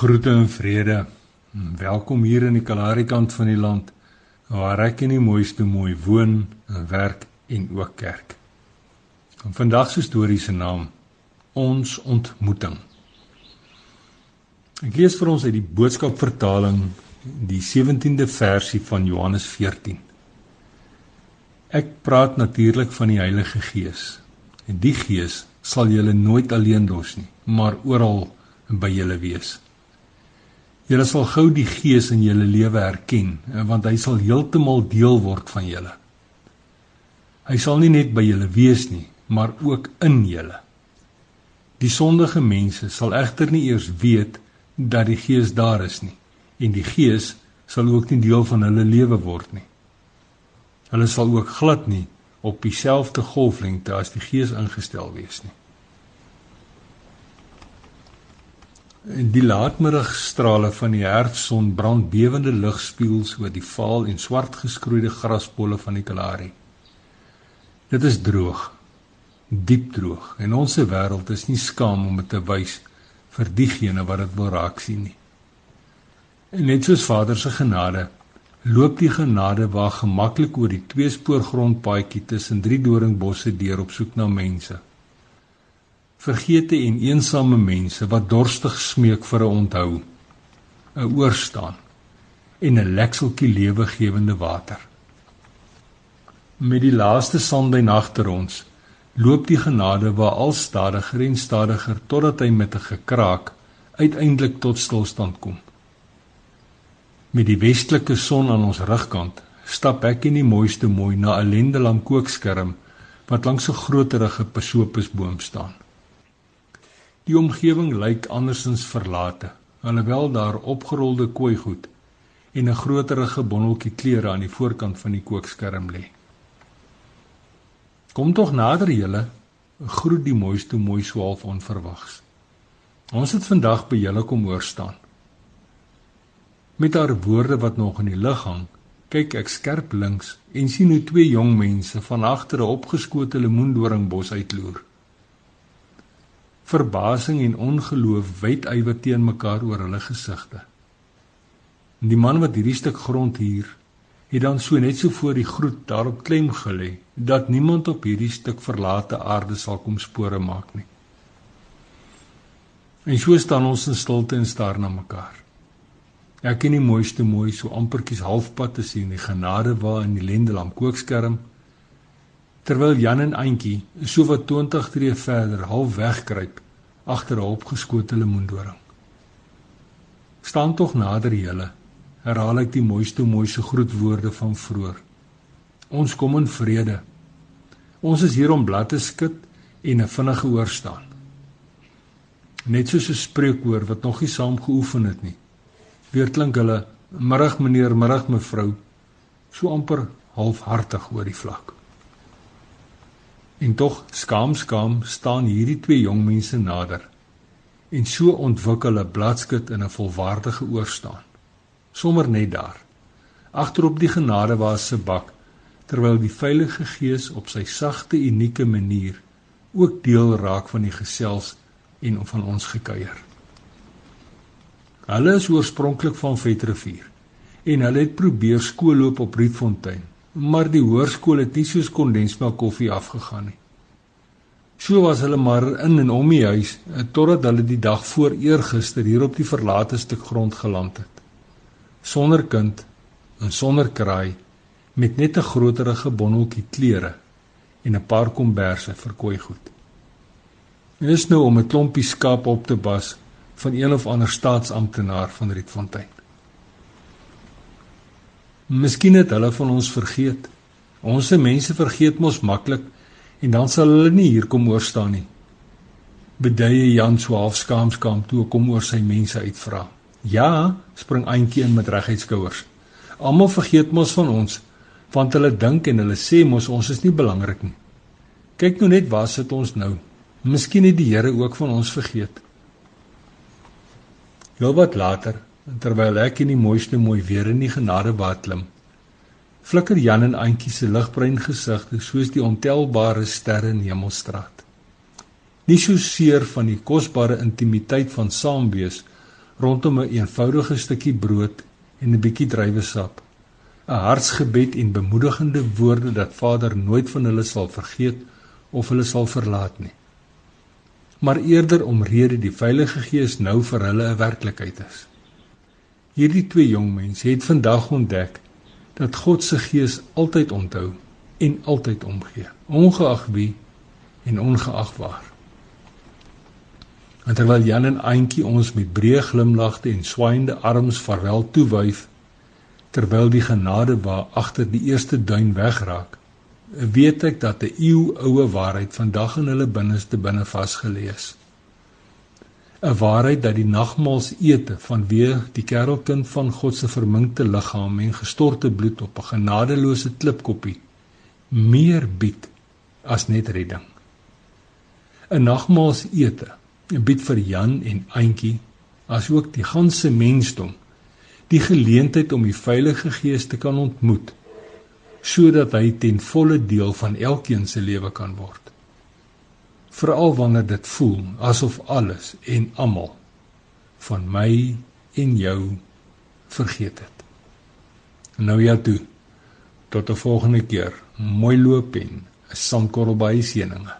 Groete en vrede. Welkom hier in die Kalahari kant van die land waar ek in die mooiste mooi woon, werk en ook kerk. En vandag se storie se naam Ons ontmoeting. Ek lees vir ons uit die boodskap vertaling die 17de versie van Johannes 14. Ek praat natuurlik van die Heilige Gees. En die Gees sal julle nooit alleen los nie, maar oral by julle wees. Julle sal gou die Gees in julle lewe herken, eh, want hy sal heeltemal deel word van julle. Hy sal nie net by julle wees nie, maar ook in julle. Die sondige mense sal egter nie eers weet dat die Gees daar is nie, en die Gees sal ook nie deel van hulle lewe word nie. Hulle sal ook glad nie op dieselfde golflengte as die Gees ingestel wees nie. Die laatmiddagstrale van die herfsson brand bewende ligspieëls oor die vaal en swart geskroeide graspolle van die Kalahari. Dit is droog, diep droog en ons se wêreld is nie skaam om dit te wys vir diegene wat dit wil raak sien nie. En net soos Vader se genade loop die genade waar gemaklik oor die tweespoor grondpaadjie tussen drie doringbosse deur op soek na mense vergete en eensame mense wat dorstig smeek vir 'n onthou, 'n oorstaan en 'n lekseltjie lewegewende water. Met die laaste sonde nagter ons, loop die genade waar al stadiger en stadiger totdat hy met 'n gekraak uiteindelik tot stilstand kom. Met die westelike son aan ons rugkant, stap ek in die mooiste mooi na 'n lendelam kookskerm wat langs 'n groterige pesopusboom staan. Die omgewing lyk andersins verlate, alhoewel daar opgerolde kooigoed en 'n groterige bonneltjie klere aan die voorkant van die kookskerm lê. Kom tog nader julle, groet die mooiste mooi swaalf onverwags. Ons het vandag by julle kom hoor staan. Met haar woorde wat nog in die lug hang, kyk ek skerp links en sien hoe twee jong mense van agter 'n opgeskote lemoendoringbos uitloer. Verbasing en ongeloof wyd ywer teen mekaar oor hulle gesigte. Die man wat hierdie stuk grond huur, het dan so net so voor die groet daarop klem gelê dat niemand op hierdie stuk verlate aarde sal kom spore maak nie. En so staan ons in stilte en staar na mekaar. Ek ken die mooiste mooi so ampertjies halfpad te sien die genade waar in die lendelam kookskerm terwyl Jan en Auntie so wat 20 tree verder half wegkruip agter 'n opgeskote lemoendoring. Staan tog nader julle, herhaal ek die mooiste mooiste groetwoorde van vroeër. Ons kom in vrede. Ons is hier om blad te skud en 'n vinnige oor staan. Net soos 'n spreekwoord wat nog nie saam geoefen het nie. Weer klink hulle: "Middag meneer, middag mevrou." So amper halfhartig oor die vlak. En tog skaam skaam staan hierdie twee jong mense nader. En so ontwikkel 'n bladskit in 'n volwaardige oorstaan. Sommer net daar. Agterop die genade waar se bak terwyl die Heilige Gees op sy sagte unieke manier ook deel raak van die gesels en van ons gekuier. Hulle is oorspronklik van Vetrivier en hulle het probeer skoolloop op Rietfontein maar die hoërskool het nie soos kondensmelk koffie afgegaan nie. So was hulle maar in en om die huis eh, totdat hulle die dag voor eergister hier op die verlate stuk grond geland het. Sonder kind en sonder kraai met net 'n groterige bonneltjie klere en 'n paar komberse vir kooi goed. En is nou om 'n klompie skaap op te bas van een of ander staatsamptenaar van Rietfontein. Miskien het hulle van ons vergeet. Ons se mense vergeet mos maklik en dan sal hulle nie hier kom oor staan nie. Beduie Jan so half skaamskaam toe kom oor sy mense uitvra. Ja, spring eintjie in met reguit skouers. Almal vergeet mos van ons want hulle dink en hulle sê mos ons is nie belangrik nie. Kyk nou net waar sit ons nou. Miskien het die Here ook van ons vergeet. Jou wat later terwyl ek in die mooiste mooi weer in die genade bad klim. Flikker Jan en Antjie se ligbruin gesigte soos die ontelbare sterre in Hemelstraat. Nie so seer van die kosbare intimiteit van saamwees rondom 'n een eenvoudige stukkie brood en 'n bietjie druiwesap. 'n Hartsgebed en bemoedigende woorde dat Vader nooit van hulle sal vergeet of hulle sal verlaat nie. Maar eerder omrede die Heilige Gees nou vir hulle 'n werklikheid is. Hierdie twee jong mense het vandag ontdek dat God se Gees altyd onthou en altyd omgee, ongeag wie en ongeag waar. En terwyl Jan en Auntie ons met breë glimlagte en swaaiende arms vaarwel toewuif terwyl die genade waar agter die eerste duin wegraak, weet ek dat 'n eeuoue waarheid vandag in hulle binneste binne vasgelees. 'n Waarheid dat die nagmaalsete vanweë die kerelkind van God se verminkte liggaam en gestorte bloed op 'n genadeloose klipkoppie meer bied as net redding. 'n Nagmaalsete bied vir Jan en Auntie asook die ganse mensdom die geleentheid om die Heilige Gees te kan ontmoet sodat hy ten volle deel van elkeen se lewe kan word. Veral wanneer dit voel asof alles en almal van my en jou vergeet het. Nou ja toe. Tot 'n volgende keer. Mooi loop en 'n sandkorrel by seëninge.